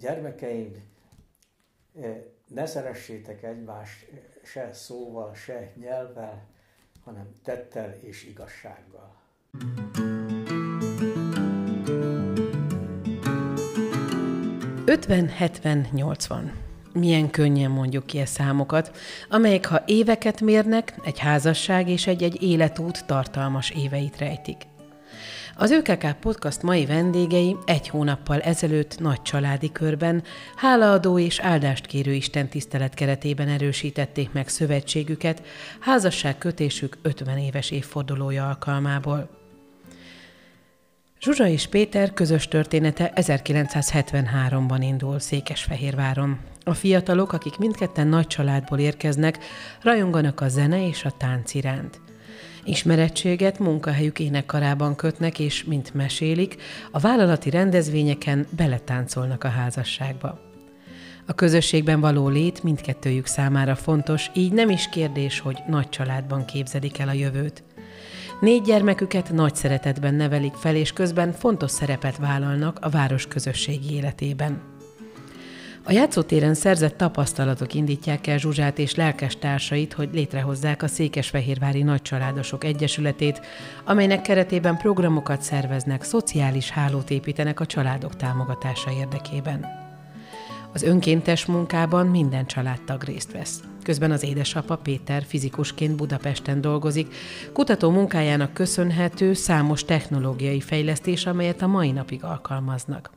gyermekeim, ne szeressétek egymást se szóval, se nyelvvel, hanem tettel és igazsággal. Ötven, hetven, nyolcvan. Milyen könnyen mondjuk ki a számokat, amelyek, ha éveket mérnek, egy házasság és egy-egy életút tartalmas éveit rejtik. Az ÖKK Podcast mai vendégei egy hónappal ezelőtt nagy családi körben, hálaadó és áldást kérő Isten tisztelet keretében erősítették meg szövetségüket házasságkötésük 50 éves évfordulója alkalmából. Zsuzsa és Péter közös története 1973-ban indul Székesfehérváron. A fiatalok, akik mindketten nagy családból érkeznek, rajonganak a zene és a tánc iránt. Ismerettséget munkahelyük énekkarában kötnek, és, mint mesélik, a vállalati rendezvényeken beletáncolnak a házasságba. A közösségben való lét mindkettőjük számára fontos, így nem is kérdés, hogy nagy családban képzelik el a jövőt. Négy gyermeküket nagy szeretetben nevelik fel, és közben fontos szerepet vállalnak a város közösségi életében. A játszótéren szerzett tapasztalatok indítják el Zsuzsát és lelkes társait, hogy létrehozzák a Székesfehérvári Nagycsaládosok Egyesületét, amelynek keretében programokat szerveznek, szociális hálót építenek a családok támogatása érdekében. Az önkéntes munkában minden családtag részt vesz. Közben az édesapa Péter fizikusként Budapesten dolgozik, kutató munkájának köszönhető számos technológiai fejlesztés, amelyet a mai napig alkalmaznak.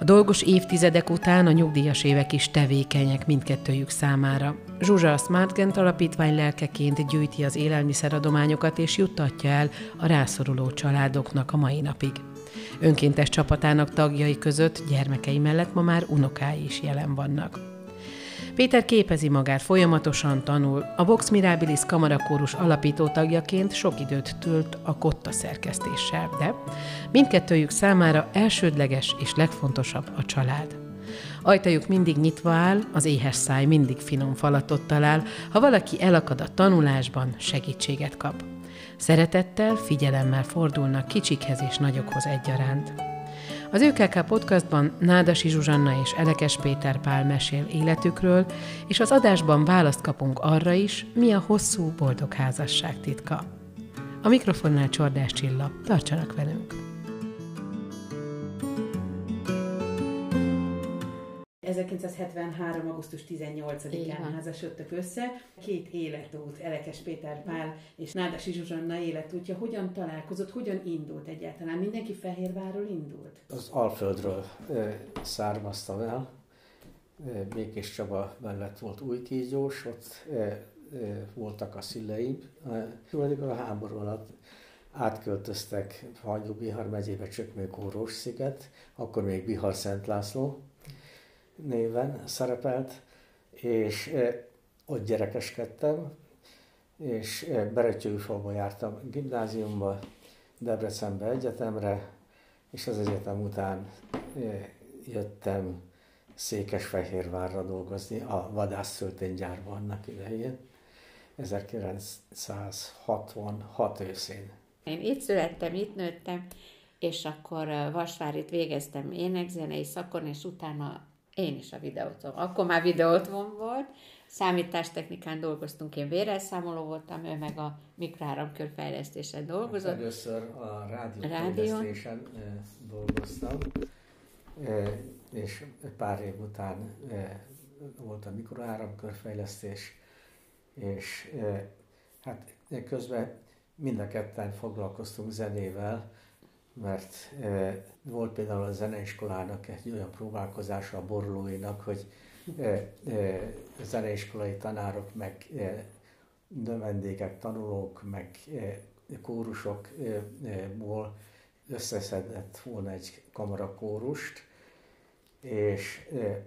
A dolgos évtizedek után a nyugdíjas évek is tevékenyek mindkettőjük számára. Zsuzsa a SmartGent alapítvány lelkeként gyűjti az élelmiszeradományokat és juttatja el a rászoruló családoknak a mai napig. Önkéntes csapatának tagjai között gyermekei mellett ma már unokái is jelen vannak. Péter képezi magát, folyamatosan tanul. A Vox Mirabilis kamarakórus alapító tagjaként sok időt tölt a kotta szerkesztéssel, de mindkettőjük számára elsődleges és legfontosabb a család. Ajtajuk mindig nyitva áll, az éhes száj mindig finom falatot talál, ha valaki elakad a tanulásban, segítséget kap. Szeretettel, figyelemmel fordulnak kicsikhez és nagyokhoz egyaránt. Az ÖKK podcastban Nádasi Zsuzsanna és Elekes Péter Pál mesél életükről, és az adásban választ kapunk arra is, mi a hosszú, boldog házasság titka. A mikrofonnál Csordás Csilla, tartsanak velünk! 1973. augusztus 18-án házasodtak össze. Két életút, Elekes Péter Pál és Nádasi Zsuzsanna életútja. Hogyan találkozott, hogyan indult egyáltalán? Mindenki Fehérvárról indult? Az Alföldről származtam el. Békés Csaba mellett volt új kígyós, ott voltak a szüleim. Tulajdonképpen a háború alatt átköltöztek Hagyó Bihar megyébe Csökmőkórós sziget, akkor még Bihar Szent László, néven szerepelt, és ott gyerekeskedtem, és Beretyőfalba jártam gimnáziumba, Debrecenbe egyetemre, és az egyetem után jöttem Székesfehérvárra dolgozni a vadászszölténygyárban annak idején, 1966 őszén. Én itt születtem, itt nőttem, és akkor Vasvárit végeztem énekzenei szakon, és utána én is a videóton. Akkor már videóton volt, számítástechnikán dolgoztunk, én vérelszámoló voltam, ő meg a mikroáramkör fejlesztésen dolgozott. Hát először a rádiófejlesztésen dolgoztam, és pár év után volt a mikroáramkörfejlesztés, és hát közben mind a ketten foglalkoztunk zenével, mert e, volt például a zeneiskolának egy olyan próbálkozása a borlóinak, hogy e, e, zeneiskolai tanárok, meg e, növendékek, tanulók, meg e, kórusokból összeszedett volna egy kamarakórust, és e,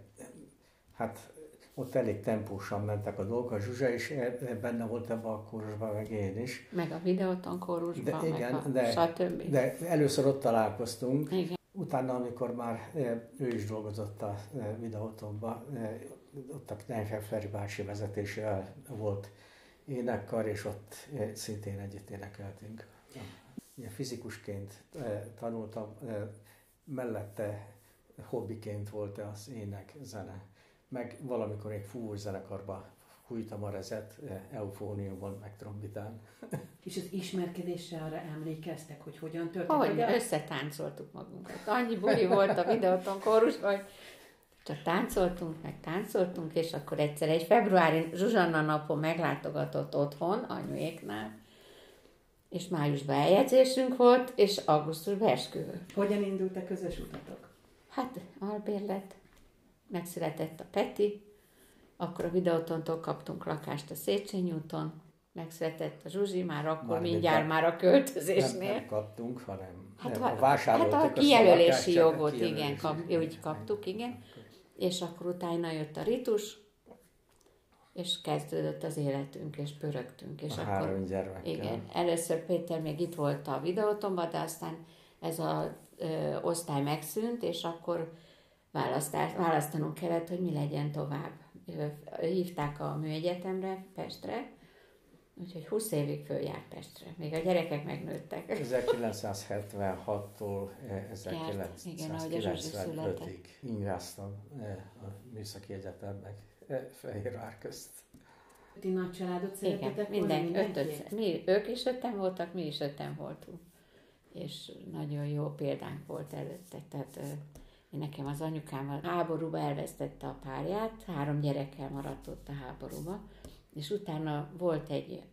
hát ott elég tempósan mentek a dolgok, a Zsuzsa is e, e, benne volt ebben a kórusban, meg én is. Meg a videóton kórusban, de, igen, meg a de, stb. De először ott találkoztunk, igen. utána, amikor már e, ő is dolgozott a videótonban, ott a Kneifer Feri bácsi vezetésével volt énekkar, és ott szintén együtt énekeltünk. Ilyen fizikusként tanultam, mellette hobbiként volt az ének, zene. Meg valamikor egy fúvós zenekarba fújtam a rezet, eufóniumon, meg trombitán. És az ismerkedésre arra emlékeztek, hogy hogyan történt? Hogy összetáncoltuk magunkat. Annyi buli volt a videóton kórus, hogy csak táncoltunk, meg táncoltunk, és akkor egyszer egy februári Zsuzsanna napon meglátogatott otthon, anyuéknál, és májusban eljegyzésünk volt, és augusztusban esküvő. Hogyan indult a közös utatok? Hát albérlet, megszületett a Peti, akkor a videótontól kaptunk lakást a Széchenyi úton, megszületett a Zsuzsi, már akkor már mindjárt már a költözésnél. Nem, nem kaptunk, hanem hát, nem, a hát a kijelölési jogot, igen, kap, úgy kaptuk, igen. És akkor utána jött a ritus, és kezdődött az életünk, és pörögtünk. És a akkor, három gyermekkel. Igen, először Péter még itt volt a videótomban, de aztán ez a ö, osztály megszűnt, és akkor választanunk kellett, hogy mi legyen tovább. Hívták a műegyetemre, Pestre, úgyhogy 20 évig följárt Pestre. Még a gyerekek megnőttek. 1976-tól 1995-ig ingáztam a Műszaki Egyetemnek Fehérvár közt. Ti nagy családot szeretetek Igen, minden, ötöt, mi, ők is öten voltak, mi is öten voltunk. És nagyon jó példánk volt előtte. Tehát nekem az anyukám a háborúba elvesztette a párját, három gyerekkel maradt ott a háborúba, és utána volt egy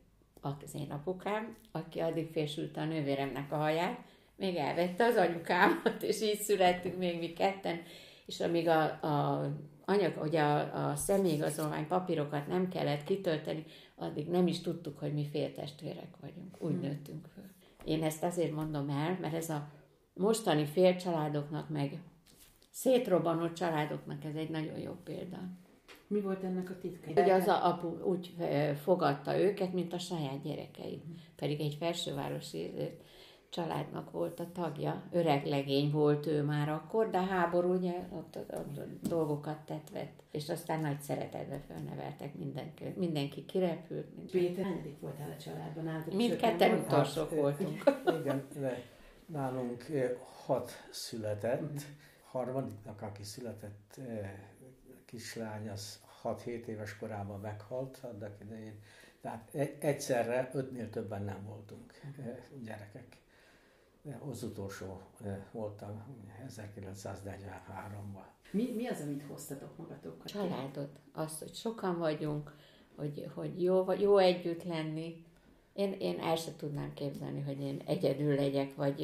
az én apukám, aki addig fésült a nővéremnek a haját, még elvette az anyukámat, és így születtünk még mi ketten, és amíg a, a anyag, hogy a, a személyigazolvány papírokat nem kellett kitölteni, addig nem is tudtuk, hogy mi féltestvérek vagyunk. Úgy hmm. nőttünk föl. Én ezt azért mondom el, mert ez a mostani félcsaládoknak, meg szétrobbanó családoknak ez egy nagyon jó példa. Mi volt ennek a titka? Hogy az a apu úgy fogadta őket, mint a saját gyerekeit. Hmm. Pedig egy felsővárosi családnak volt a tagja. Öreg legény volt ő már akkor, de a háború ugye ott, ott, ott dolgokat tett vett. És aztán nagy szeretetbe felneveltek mindenki. Mindenki kirepült. Mindenki. Péter, hányadik voltál a családban? Nálatok Mindketten utolsók voltunk. Igen, nálunk hat született. Harmadiknak, aki született kislány, az 6-7 éves korában meghalt annak idején. Tehát egyszerre ötnél többen nem voltunk gyerekek az utolsó voltam 1943-ban. Mi, mi az, amit hoztatok magatokkal? Családot. Azt, hogy sokan vagyunk, hogy, hogy jó, jó együtt lenni. Én, én el sem tudnám képzelni, hogy én egyedül legyek, vagy,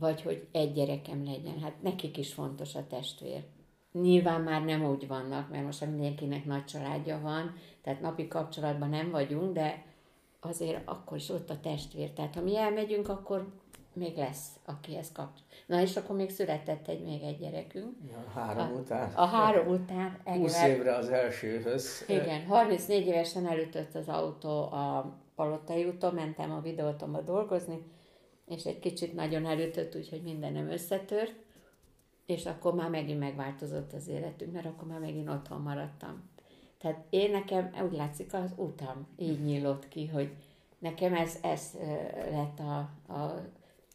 vagy hogy egy gyerekem legyen. Hát nekik is fontos a testvér. Nyilván már nem úgy vannak, mert most mindenkinek nagy családja van, tehát napi kapcsolatban nem vagyunk, de azért akkor is ott a testvér. Tehát ha mi elmegyünk, akkor még lesz, akihez kap. Na és akkor még született egy még egy gyerekünk. A három a, után? A három után. 20 évre az elsőhöz. Igen, 34 évesen elütött az autó a Palotai úton, mentem a videótomba dolgozni, és egy kicsit nagyon elütött, úgyhogy mindenem összetört, és akkor már megint megváltozott az életünk, mert akkor már megint otthon maradtam. Tehát én nekem úgy látszik, az utam így nyílott ki, hogy nekem ez, ez lett a, a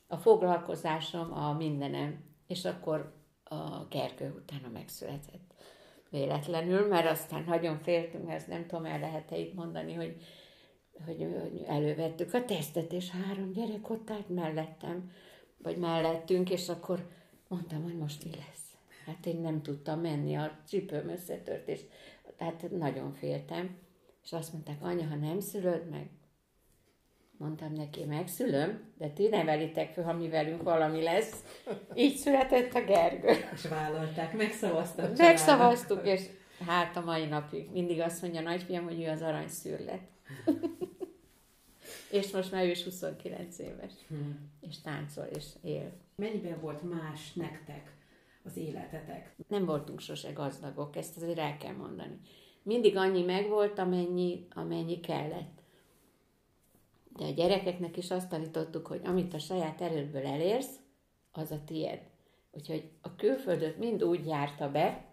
a foglalkozásom, a mindenem. És akkor a Gergő utána megszületett véletlenül, mert aztán nagyon féltünk, ezt nem tudom, el lehet-e itt mondani, hogy, hogy, hogy elővettük a tesztet, és három gyerek ott állt mellettem, vagy mellettünk, és akkor mondtam, hogy most mi lesz. Hát én nem tudtam menni, a csipőm összetört, és tehát nagyon féltem. És azt mondták, anya, ha nem szülöd meg, Mondtam neki, megszülöm, de ti nevelitek föl, ha mi velünk valami lesz. Így született a Gergő. És vállalták, megszavaztak. Megszavaztuk, és hát a mai napig mindig azt mondja a nagyfiam, hogy ő az aranyszürlet. És most már ő is 29 éves. Hmm. És táncol, és él. Mennyiben volt más nektek az életetek? Nem voltunk sose gazdagok, ezt azért el kell mondani. Mindig annyi megvolt, amennyi, amennyi kellett de a gyerekeknek is azt tanítottuk, hogy amit a saját erődből elérsz, az a tied. Úgyhogy a külföldöt mind úgy járta be,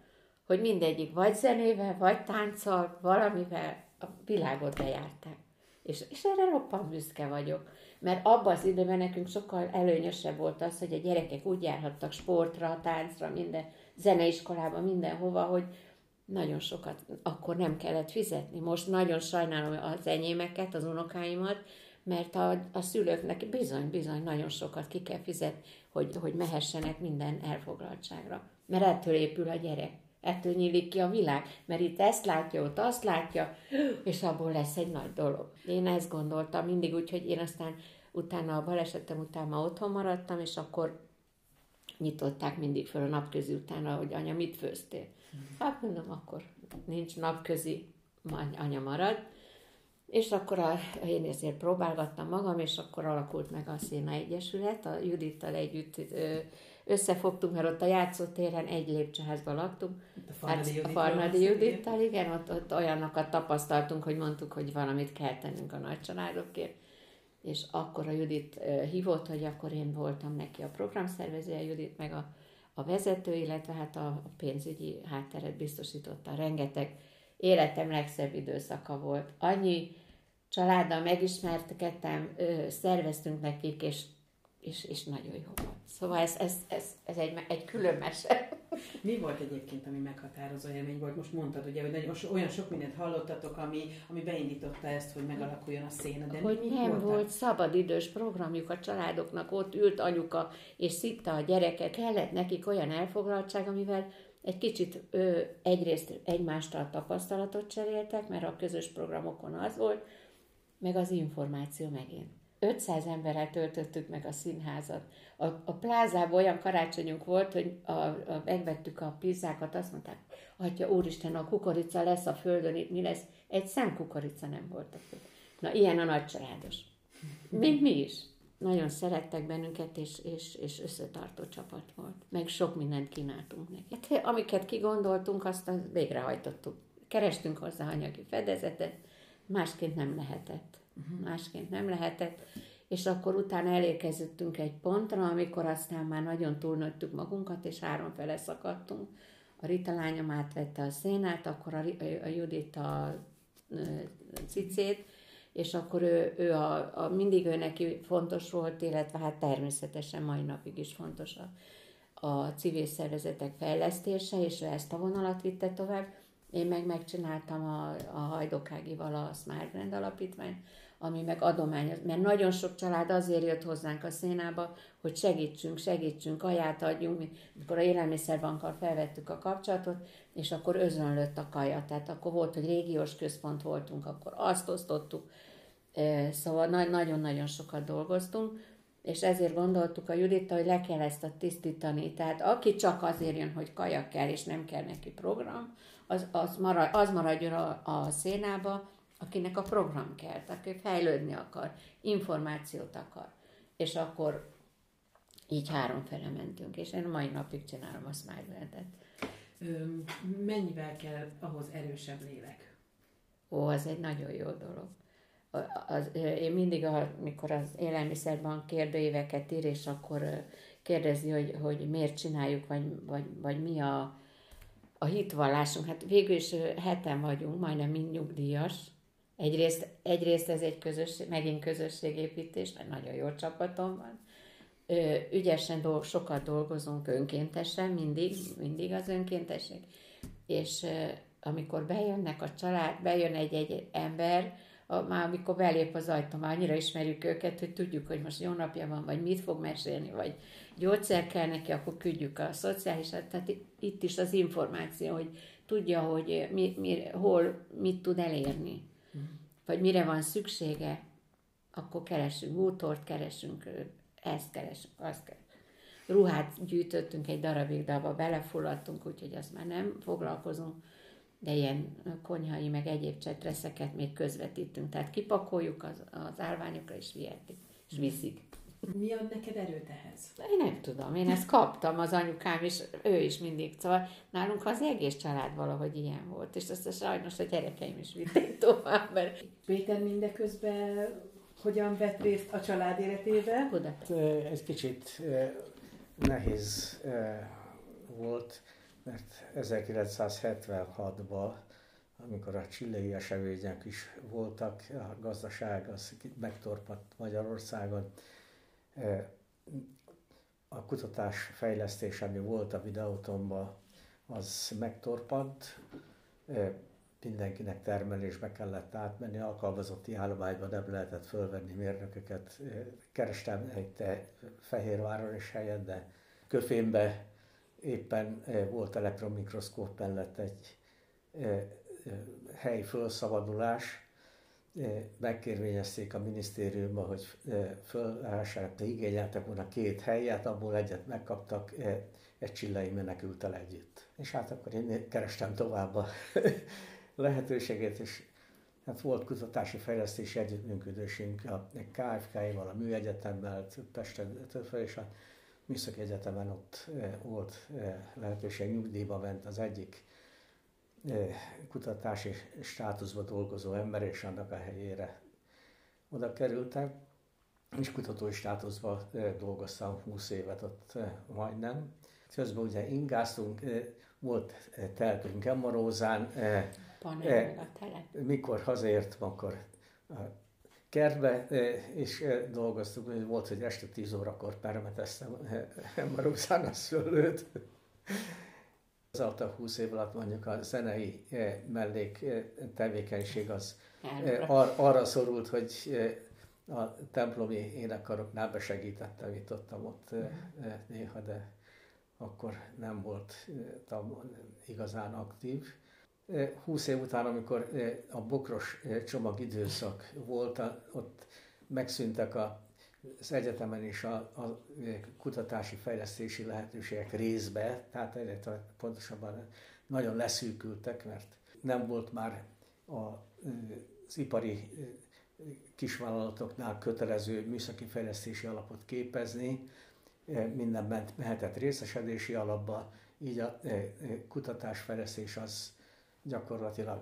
hogy mindegyik vagy zenével, vagy tánccal, valamivel a világot bejárták. És, és erre roppant büszke vagyok. Mert abban az időben nekünk sokkal előnyösebb volt az, hogy a gyerekek úgy járhattak sportra, táncra, minden zeneiskolába, mindenhova, hogy nagyon sokat akkor nem kellett fizetni. Most nagyon sajnálom az enyémeket, az unokáimat, mert a, a szülőknek bizony, bizony nagyon sokat ki kell fizetni, hogy, hogy mehessenek minden elfoglaltságra. Mert ettől épül a gyerek. Ettől nyílik ki a világ, mert itt ezt látja, ott azt látja, és abból lesz egy nagy dolog. Én ezt gondoltam mindig úgy, hogy én aztán utána a balesetem után ma otthon maradtam, és akkor nyitották mindig föl a napközi utána, hogy anya, mit főztél? Hát mondom, akkor nincs napközi, anya marad. És akkor a, én ezért próbálgattam magam, és akkor alakult meg a Széna Egyesület, a Judittal együtt összefogtunk, mert ott a játszótéren egy lépcsőházban laktunk. A Farnadi, hát, Farnadi Judittal, igen, ott, ott olyanokat tapasztaltunk, hogy mondtuk, hogy valamit kell tennünk a nagy családokért. És akkor a Judit hívott, hogy akkor én voltam neki a programszervezője, Judit meg a, a vezető, illetve hát a, a pénzügyi hátteret biztosította. Rengeteg életem legszebb időszaka volt. Annyi családdal megismerkedtem, szerveztünk nekik, és, és, és nagyon jó volt. Szóval ez, ez, ez, ez egy, egy külön mese. Mi volt egyébként, ami meghatározó élmény volt? Most mondtad ugye, hogy nagyon, olyan sok mindent hallottatok, ami, ami beindította ezt, hogy megalakuljon a széna. De hogy mi, nem voltak? volt szabadidős programjuk a családoknak, ott ült anyuka, és szitta a gyereket. Kellett nekik olyan elfoglaltság, amivel egy kicsit ö, egyrészt egymástól tapasztalatot cseréltek, mert a közös programokon az volt, meg az információ megint. 500 emberrel töltöttük meg a színházat. A, a plázában olyan karácsonyunk volt, hogy a, a, megvettük a pizzákat, azt mondták, atya úristen, a kukorica lesz a földön, mi lesz? Egy szem kukorica nem volt a. Na, ilyen a nagy családos. Mint mi is. Nagyon szerettek bennünket, és, és, és összetartó csapat volt. Meg sok mindent kínáltunk neki. Hát, amiket kigondoltunk, azt végrehajtottuk. Kerestünk hozzá anyagi fedezetet, másként nem lehetett. Másként nem lehetett. És akkor utána elérkezüttünk egy pontra, amikor aztán már nagyon túlnőttük magunkat, és háromfele szakadtunk. A Rita lányom átvette a szénát, akkor a, a Judit a cicét, és akkor ő, ő a, a, mindig ő neki fontos volt, illetve hát természetesen mai napig is fontos a, a civil szervezetek fejlesztése, és ő ezt a vonalat vitte tovább. Én meg megcsináltam a, a Hajdokágival a Smart Brand alapítványt, ami meg adomány, mert nagyon sok család azért jött hozzánk a szénába, hogy segítsünk, segítsünk, kaját adjunk. Mi, amikor a élelmiszerbankkal felvettük a kapcsolatot, és akkor özönlött a kaja. Tehát akkor volt, hogy régiós központ voltunk, akkor azt osztottuk. Szóval nagyon-nagyon sokat dolgoztunk, és ezért gondoltuk a Judita, hogy le kell ezt a tisztítani. Tehát aki csak azért jön, hogy kaja kell, és nem kell neki program, az, az, marad, az maradjon a, a szénába, akinek a program kell, aki fejlődni akar, információt akar. És akkor így háromfele mentünk, és én mai napig csinálom a Smile Mennyivel kell ahhoz erősebb lélek? Ó, az egy nagyon jó dolog. Az, én mindig, amikor az élelmiszerban kérdőíveket ír, és akkor kérdezi, hogy, hogy miért csináljuk, vagy, vagy, vagy mi a, a hitvallásunk. Hát végül is heten vagyunk, majdnem mind nyugdíjas, Egyrészt, egyrészt ez egy közösség, megint közösségépítés, mert nagyon jó csapatom van. Ügyesen dolg, sokat dolgozunk önkéntesen, mindig, mindig az önkéntesség. És amikor bejönnek a család, bejön egy-egy ember, a, már amikor belép az ajtó, már annyira ismerjük őket, hogy tudjuk, hogy most jó napja van, vagy mit fog mesélni, vagy gyógyszer kell neki, akkor küldjük a szociális, tehát itt is az információ, hogy tudja, hogy mi, mi, hol mit tud elérni vagy mire van szüksége, akkor keresünk bútort, keresünk ezt keresünk, azt keresünk. Ruhát gyűjtöttünk egy darabig, de abba belefulladtunk, úgyhogy azt már nem foglalkozunk, de ilyen konyhai, meg egyéb csetreszeket még közvetítünk. Tehát kipakoljuk az, az állványokra, és vihetik, és viszik. Mi ad neked erőt ehhez? Én nem tudom, én ezt kaptam, az anyukám is, ő is mindig. Szóval nálunk az egész család valahogy ilyen volt, és azt a sajnos a gyerekeim is vitték tovább. Mert... Péter mindeközben hogyan vett részt a család életébe? Hát, ez kicsit nehéz volt, mert 1976-ban amikor a csillai események is voltak, a gazdaság az megtorpadt Magyarországon. A kutatás fejlesztés, ami volt a videótomban, az megtorpant, mindenkinek termelésbe kellett átmenni, alkalmazotti állományban nem lehetett fölvenni mérnököket. Kerestem egy Fehérváron is helyet, de Köfénbe éppen volt elektromikroszkóp mellett egy helyi felszabadulás, megkérvényezték a minisztériumba, hogy fölássának, igényeltek volna két helyet, abból egyet megkaptak, egy csillai menekültel együtt. És hát akkor én kerestem tovább a lehetőséget, és hát volt kutatási fejlesztési együttműködésünk a KFK-val, a Műegyetemmel, Pesten, többfel, és a Műszaki Egyetemen ott volt lehetőség, nyugdíjba ment az egyik kutatási státuszba dolgozó ember, és annak a helyére oda kerültem, és kutatói státuszban dolgoztam 20 évet ott majdnem. Közben ugye ingáztunk, volt telkünk Emmarózán, mikor hazaértem, akkor kertbe, és dolgoztuk, volt, hogy este 10 órakor permeteztem Emmarózán a szőlőt. Az alatt 20 év alatt mondjuk a zenei mellék tevékenység az ar- arra szorult, hogy a templomi énekaroknál besegítettem, itt ott, ott néha, de akkor nem voltam igazán aktív. 20 év után, amikor a bokros csomag időszak volt, ott megszűntek a, az egyetemen is a, a kutatási fejlesztési lehetőségek részbe, tehát egyre pontosabban nagyon leszűkültek, mert nem volt már a, az ipari kisvállalatoknál kötelező műszaki fejlesztési alapot képezni, minden mehetett részesedési alapba, így a kutatásfejlesztés az gyakorlatilag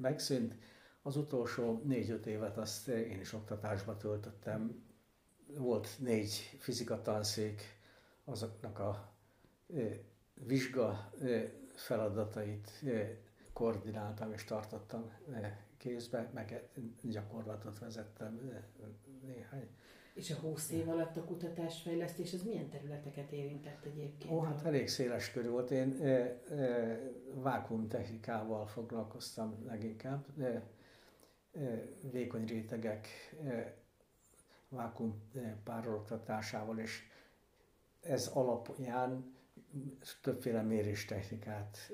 megszűnt. Az utolsó négy-öt évet azt én is oktatásba töltöttem. Volt négy fizikatanszék, azoknak a vizsga feladatait koordináltam és tartottam kézbe, meg gyakorlatot vezettem néhány és a 20 év alatt a kutatásfejlesztés, az milyen területeket érintett egyébként? Ó, hát elég széles körül volt. Én e, e, vákumtechnikával foglalkoztam leginkább. E, e, vékony rétegek vákum párologtatásával, és ez alapján többféle méréstechnikát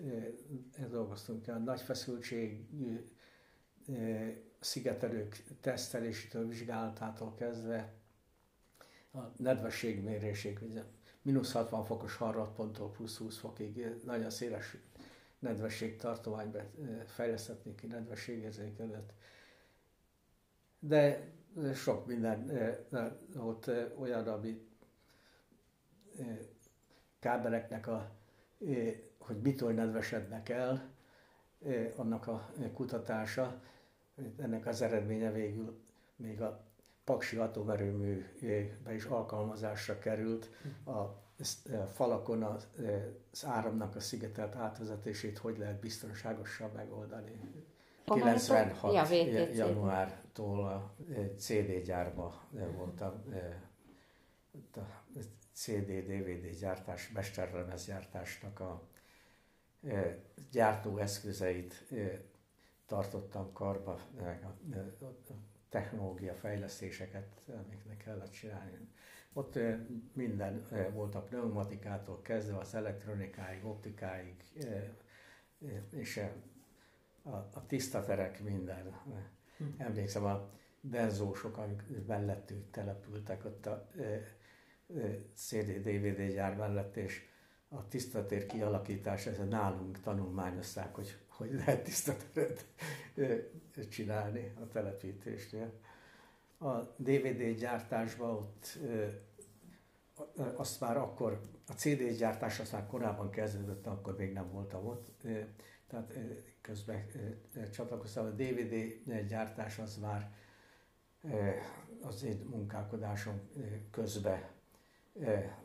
dolgoztunk el. Nagy feszültségű szigetelők tesztelésétől, vizsgálatától kezdve a nedvesség mérésig, mínusz 60 fokos harradponttól plusz 20 fokig nagyon széles nedvesség tartományba fejlesztetnék ki nedvességérzékelőt. De sok minden ott olyan, ami kábeleknek a, hogy mitől nedvesednek el, annak a kutatása, ennek az eredménye végül még a Paksi atomerőműbe is alkalmazásra került a falakon az áramnak a szigetelt átvezetését hogy lehet biztonságosan megoldani. 96 ja, januártól a CD gyárba voltam, a CD-DVD gyártás, mesterlemez gyártásnak a gyártóeszközeit tartottam karba, a technológia fejlesztéseket, amiknek kellett csinálni. Ott minden volt a pneumatikától kezdve az elektronikáig, optikáig, és a, a tiszta terek minden. Emlékszem a benzósok, amik mellettünk települtek ott a CD-DVD gyár mellett, és a tisztatér kialakítás, ez nálunk tanulmányozták, hogy hogy lehet tisztateret csinálni a telepítésnél. A DVD gyártásban ott azt már akkor, a CD gyártás azt már korábban kezdődött, akkor még nem voltam ott, tehát közben csatlakoztam. A DVD gyártás az már az én munkálkodásom közben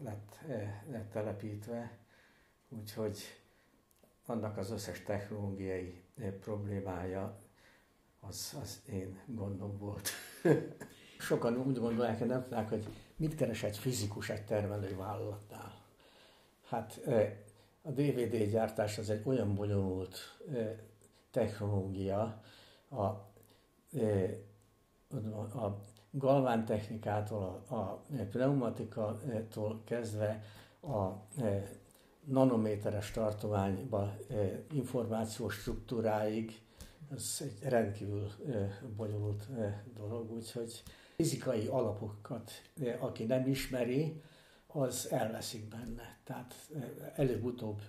lett, lett telepítve, úgyhogy annak az összes technológiai problémája az, az én gondom volt. Sokan úgy gondolják, hogy nem tudják, hogy mit keres egy fizikus egy termelővállalatnál. Hát a DVD gyártás az egy olyan bonyolult technológia, a, a galván technikától, a, pneumatikától kezdve a nanométeres tartományba információs struktúráig, ez egy rendkívül bonyolult dolog, úgyhogy fizikai alapokat, aki nem ismeri, az elveszik benne. Tehát előbb-utóbb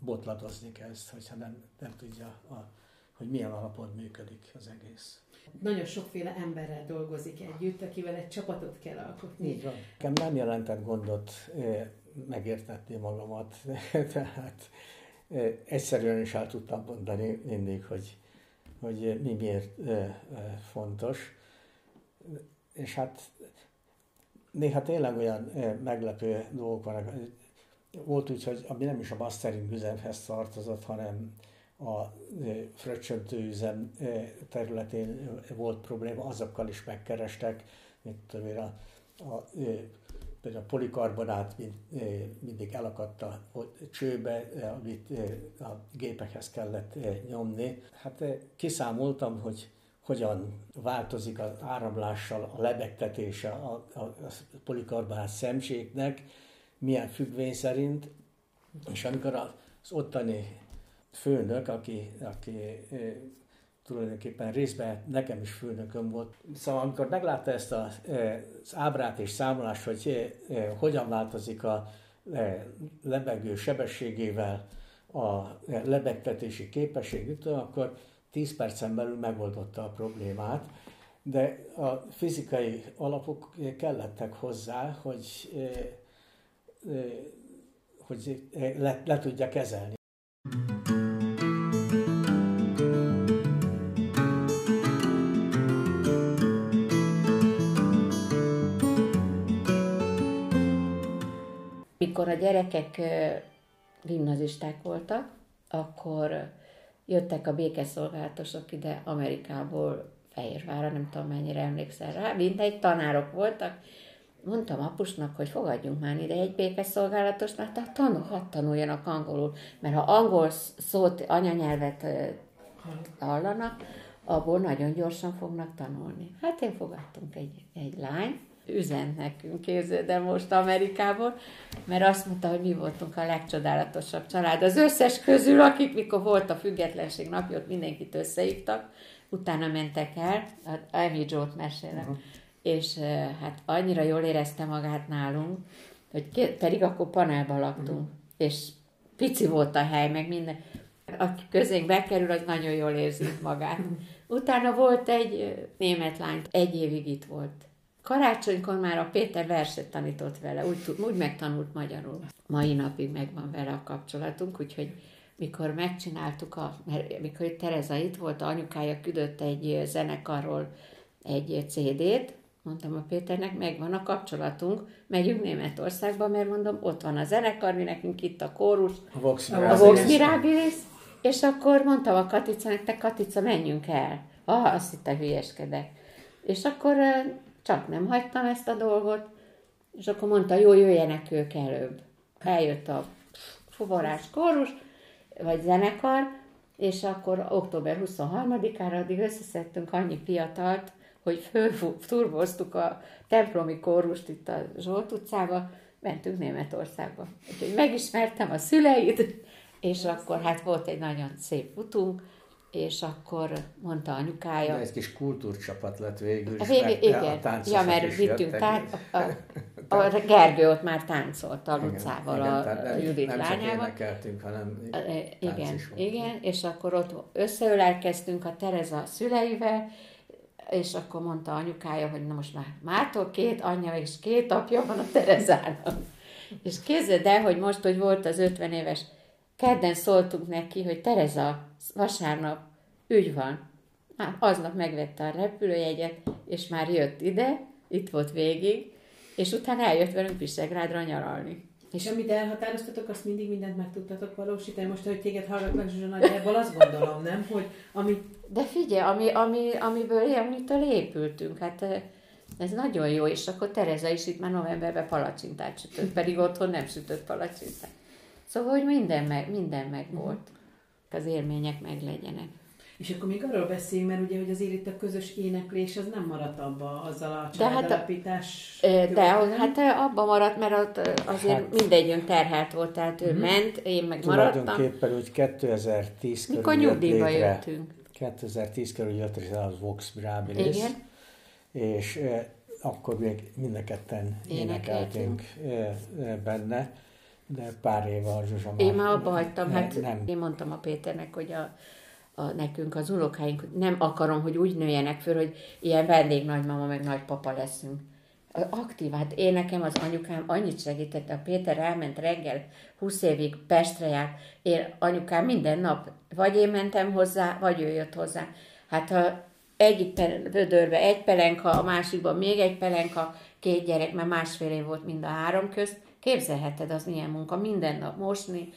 botladozni kezd, hogyha nem, nem tudja, a, hogy milyen alapon működik az egész. Nagyon sokféle emberrel dolgozik együtt, akivel egy csapatot kell alkotni. Így van. Nekem nem jelentett gondot megértetni magamat, tehát egyszerűen is el tudtam mondani mindig, hogy, hogy mi miért fontos. És hát néha tényleg olyan meglepő dolgok vannak. Volt úgy, hogy ami nem is a mastering üzemhez tartozott, hanem a fröccsöntő üzem területén volt probléma, azokkal is megkerestek, mint tudom a, a például a polikarbonát mind, mindig elakadt a csőbe, amit a gépekhez kellett nyomni. Hát kiszámoltam, hogy hogyan változik az áramlással a lebegtetése a, a, a polikarbonát szemcséknek, milyen függvény szerint, és amikor az ottani főnök, aki, aki tulajdonképpen részben nekem is főnököm volt. Szóval amikor meglátta ezt a, az ábrát és számolást, hogy hogyan változik a lebegő sebességével a lebegtetési képesség, akkor 10 percen belül megoldotta a problémát, de a fizikai alapok kellettek hozzá, hogy, hogy le, le tudja kezelni. Mikor a gyerekek gimnazisták voltak, akkor jöttek a békeszolgálatosok ide Amerikából, Fehérvára, nem tudom mennyire emlékszel rá, mindegy, tanárok voltak. Mondtam apusnak, hogy fogadjunk már ide egy békeszolgálatos, mert tehát tanul, hadd tanuljanak angolul, mert ha angol szót, anyanyelvet hallanak, abból nagyon gyorsan fognak tanulni. Hát én fogadtunk egy, egy lány, üzent nekünk, de most Amerikából, mert azt mondta, hogy mi voltunk a legcsodálatosabb család. Az összes közül, akik mikor volt a függetlenség napja, ott mindenkit összehívtak, utána mentek el, Amy Joe-t mesélem, uh-huh. és hát annyira jól érezte magát nálunk, hogy két, pedig akkor panelban laktunk, uh-huh. és pici volt a hely, meg minden. Aki közénk bekerül, az nagyon jól érzi magát. Utána volt egy német lány, egy évig itt volt Karácsonykor már a Péter verset tanított vele, úgy, úgy megtanult magyarul. Mai napig megvan vele a kapcsolatunk, úgyhogy mikor megcsináltuk, a, mert mikor Tereza itt volt, a anyukája küldött egy zenekarról egy CD-t, mondtam a Péternek, megvan a kapcsolatunk, megyünk Németországba, mert mondom, ott van a zenekar, mi nekünk itt a kórus, a Vox, Mirabilis, és akkor mondtam a Katicának, te Katica, menjünk el. Ah, azt hitte, hülyeskedek. És akkor csak nem hagytam ezt a dolgot, és akkor mondta, jó, jöjjenek ők előbb. Eljött a fuvarás kórus, vagy zenekar, és akkor október 23-ára addig összeszedtünk annyi fiatalt, hogy fölturboztuk a templomi kórust itt a Zsolt utcába, mentünk Németországba. Úgyhogy megismertem a szüleit, és akkor hát volt egy nagyon szép utunk, és akkor mondta anyukája... De ez kis kultúrcsapat lett végül is, végül, mert igen. a Ja, mert vittünk tánc, a, a, a Gergő ott már táncolt a Lucával, igen, a, a Judit nem lányával. Nem hanem Igen, igen, és akkor ott összeölelkeztünk a Tereza szüleivel, és akkor mondta anyukája, hogy na most már mától két anyja és két apja van a Terezának. És képzeld el, hogy most, hogy volt az 50 éves, kedden szóltunk neki, hogy Tereza, vasárnap ügy van. Már aznap megvette a repülőjegyet, és már jött ide, itt volt végig, és utána eljött velünk Visegrádra nyaralni. És amit elhatároztatok, azt mindig mindent meg tudtatok valósítani. Most, hogy téged hallgatnak, Zsuzsa nagyjából azt gondolom, nem? Hogy ami... De figyelj, ami, ami, amiből amitől épültünk, hát ez nagyon jó, és akkor Tereza is itt már novemberben palacsintát sütött, pedig otthon nem sütött palacsintát. Szóval, hogy minden meg, minden meg volt. Az élmények meg legyenek. És akkor még arról beszéljünk, mert ugye, hogy azért itt a közös éneklés az nem maradt abba azzal a családalapítás. De, hát, de hát abba maradt, mert ott azért hát, mindegyünk terhelt volt, tehát ő uh-huh. ment, én meg maradtam. Tulajdonképpen úgy 2010 körül Mikor nyugdíjba jöttünk. 2010 körül jött létre az Vox Brabilis. Igen. És eh, akkor még mind a ketten énekeltünk eh, benne, de pár éve a Zsuzsa. Én már abba hagytam, hát nem. én mondtam a Péternek, hogy a a, nekünk az unokáink, nem akarom, hogy úgy nőjenek föl, hogy ilyen vendég nagymama meg nagypapa leszünk. Aktív, hát én nekem az anyukám annyit segített, a Péter elment reggel, 20 évig Pestre járt, én anyukám minden nap, vagy én mentem hozzá, vagy ő jött hozzá. Hát ha egyik vödörbe egy pelenka, a másikban még egy pelenka, két gyerek, mert másfél év volt mind a három közt, képzelheted, az milyen munka, minden nap mosni,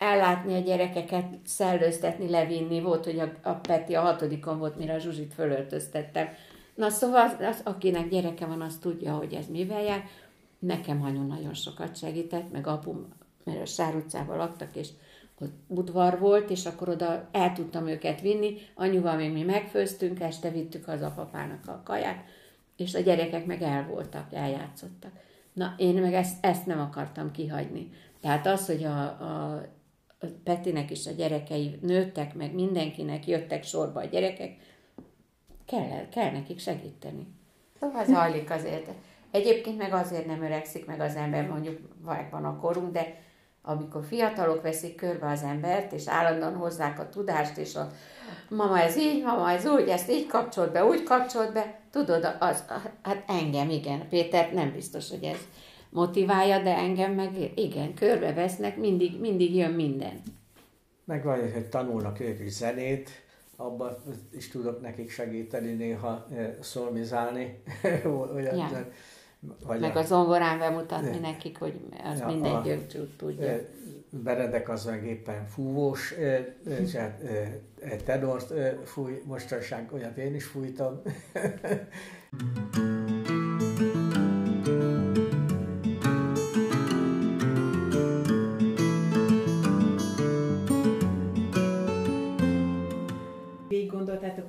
ellátni a gyerekeket, szellőztetni, levinni. Volt, hogy a, a Peti a hatodikon volt, mire a Zsuzsit fölöltöztettem. Na szóval, az, az, akinek gyereke van, az tudja, hogy ez mivel jár. Nekem anyu nagyon sokat segített, meg apum, mert a Sár utcában laktak, és ott udvar volt, és akkor oda el tudtam őket vinni. Anyuval még mi megfőztünk, este vittük az apapának a kaját, és a gyerekek meg el voltak, eljátszottak. Na, én meg ezt, ezt nem akartam kihagyni. Tehát az, hogy a, a Petinek is a gyerekei nőttek, meg mindenkinek jöttek sorba a gyerekek, kell, kell nekik segíteni. Szóval zajlik azért. Egyébként meg azért nem öregszik meg az ember, mondjuk van a korunk, de amikor fiatalok veszik körbe az embert, és állandóan hozzák a tudást, és a mama ez így, mama ez úgy, ezt így kapcsolt be, úgy kapcsolt be, tudod, az, hát engem igen, Péter nem biztos, hogy ez motiválja, de engem meg igen, körbevesznek, mindig, mindig jön minden. Meg van, hogy tanulnak ők is zenét, abban is tudok nekik segíteni néha eh, szolmizálni. Olyan, ja. Vagy meg a, zongorán bemutatni ne, nekik, hogy az ja, mindenki tudja. Eh, Beredek az meg éppen fúvós, és hát, tenort fúj, mostanság olyat én is fújtam.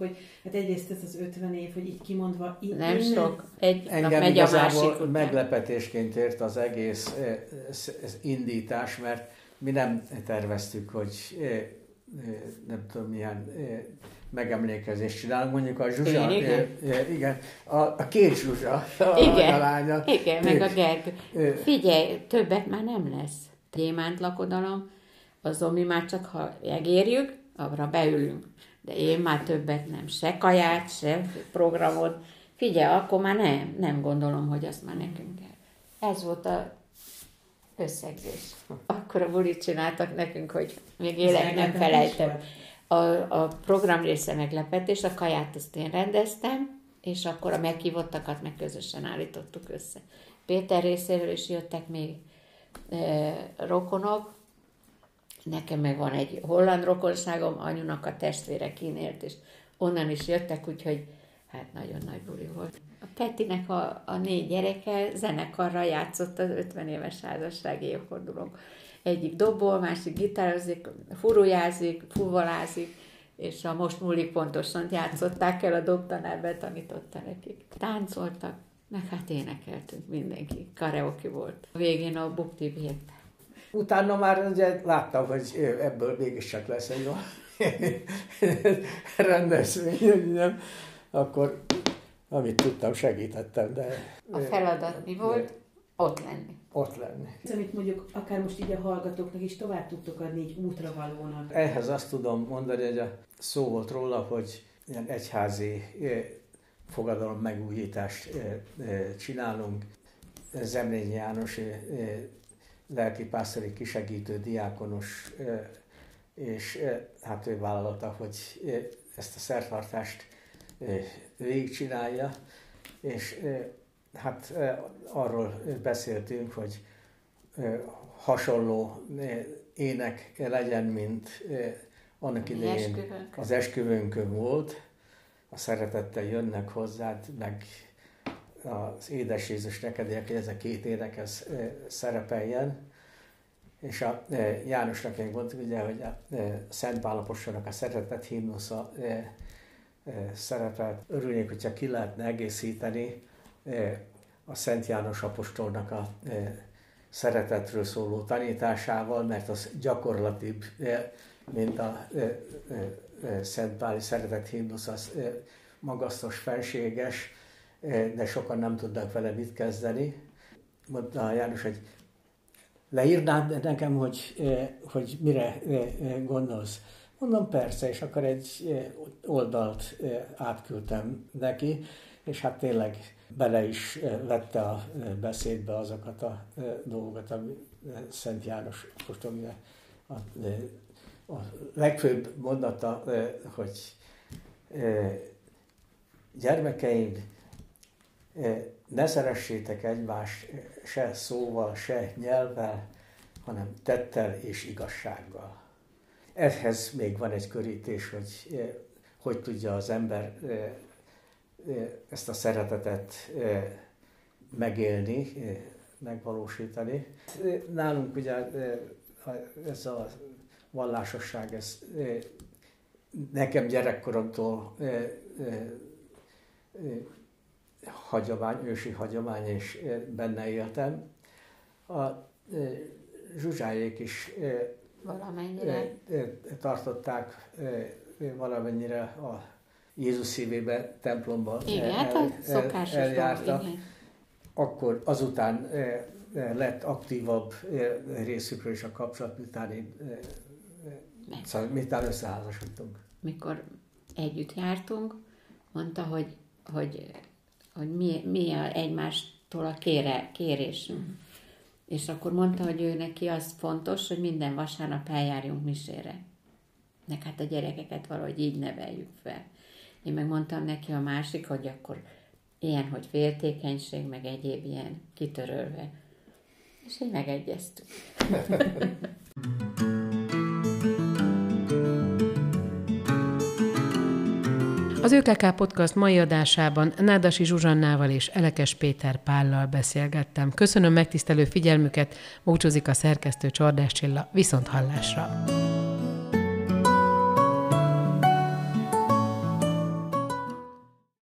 hogy hát egyrészt ez az 50 év, hogy így kimondva... Így nem innen... sok, egy Engem megy a másik meglepetésként ért az egész ez indítás, mert mi nem terveztük, hogy nem tudom milyen megemlékezést csinálunk, mondjuk a Zsuzsa, Én, igen, igen. A, a két Zsuzsa, a, igen, a lánya. Igen, meg a Gergő. Figyelj, többet már nem lesz. Gyémánt lakodalom, azon mi már csak ha megérjük, arra beülünk de én már többet nem, se kaját, se programot. Figyelj, akkor már nem, nem gondolom, hogy azt már nekünk kell. Ez volt a összegzés. Akkor a bulit csináltak nekünk, hogy még élek nem felejtem. A, a program része meglepetés, a kaját azt én rendeztem, és akkor a meghívottakat meg közösen állítottuk össze. Péter részéről is jöttek még e, rokonok, Nekem meg van egy holland rokonságom, anyunak a testvére kínélt, és onnan is jöttek, úgyhogy hát nagyon nagy buli volt. A Petinek a, a négy gyereke zenekarra játszott az 50 éves házassági évfordulónk. Egyik dobol, másik gitározik, furujázik, fuvolázik, és a most múlik pontosan játszották el, a dobtanár betanította nekik. Táncoltak, meg hát énekeltünk mindenki. Karaoke volt. A végén a bukti. Utána már ugye láttam, hogy ebből mégiscsak lesz egy rendezvény, nem? Akkor amit tudtam, segítettem, de... A feladat mi volt? Ott lenni. Ott lenni. Ez, amit mondjuk akár most így a hallgatóknak is tovább tudtok adni egy útravalónak. Ehhez azt tudom mondani, hogy a szó volt róla, hogy ilyen egyházi fogadalom megújítást csinálunk. Zemlényi János lelkipásztori kisegítő diákonos, és hát ő vállalta, hogy ezt a szertartást végigcsinálja, és hát arról beszéltünk, hogy hasonló ének legyen, mint annak idején az esküvőnkön volt. A szeretettel jönnek hozzád, meg az édes Jézus neked, hogy ez a két ének ez szerepeljen. És a Jánosnak még mondtuk, ugye, hogy a Szent Pálaposnak a szeretet himnusza szerepelt. Örülnék, hogyha ki lehetne egészíteni a Szent János apostolnak a szeretetről szóló tanításával, mert az gyakorlatibb, mint a Szent Páli szeretet himnusz, az magasztos, felséges, de sokan nem tudnak vele mit kezdeni. Mondta János, hogy leírnád nekem, hogy, hogy mire gondolsz. Mondom, persze, és akkor egy oldalt átküldtem neki, és hát tényleg bele is vette a beszédbe azokat a dolgokat, ami Szent János most a, a legfőbb mondata, hogy gyermekeim, ne szeressétek egymást se szóval, se nyelvvel, hanem tettel és igazsággal. Ehhez még van egy körítés, hogy hogy tudja az ember ezt a szeretetet megélni, megvalósítani. Nálunk ugye ez a vallásosság, ez nekem gyerekkoromtól hagyomány, ősi hagyomány, és benne éltem. A zsuzsájék is valamennyire tartották valamennyire a Jézus szívébe, templomba igen, hát el, el, eljárta. Dolog, Akkor azután lett aktívabb részükről is a kapcsolat, miután én, szóval miután összeházasodtunk. Mikor együtt jártunk, mondta, hogy, hogy hogy mi, mi a egymástól a kére, kérésünk. És akkor mondta, hogy ő neki az fontos, hogy minden vasárnap eljárjunk misére. Nek hát a gyerekeket valahogy így neveljük fel. Én meg mondtam neki a másik, hogy akkor ilyen, hogy féltékenység, meg egyéb ilyen kitörölve. És így megegyeztük. Az ÖKK Podcast mai adásában Nádasi Zsuzsannával és Elekes Péter Pállal beszélgettem. Köszönöm megtisztelő figyelmüket, búcsúzik a szerkesztő Csordás Csilla, viszont hallásra!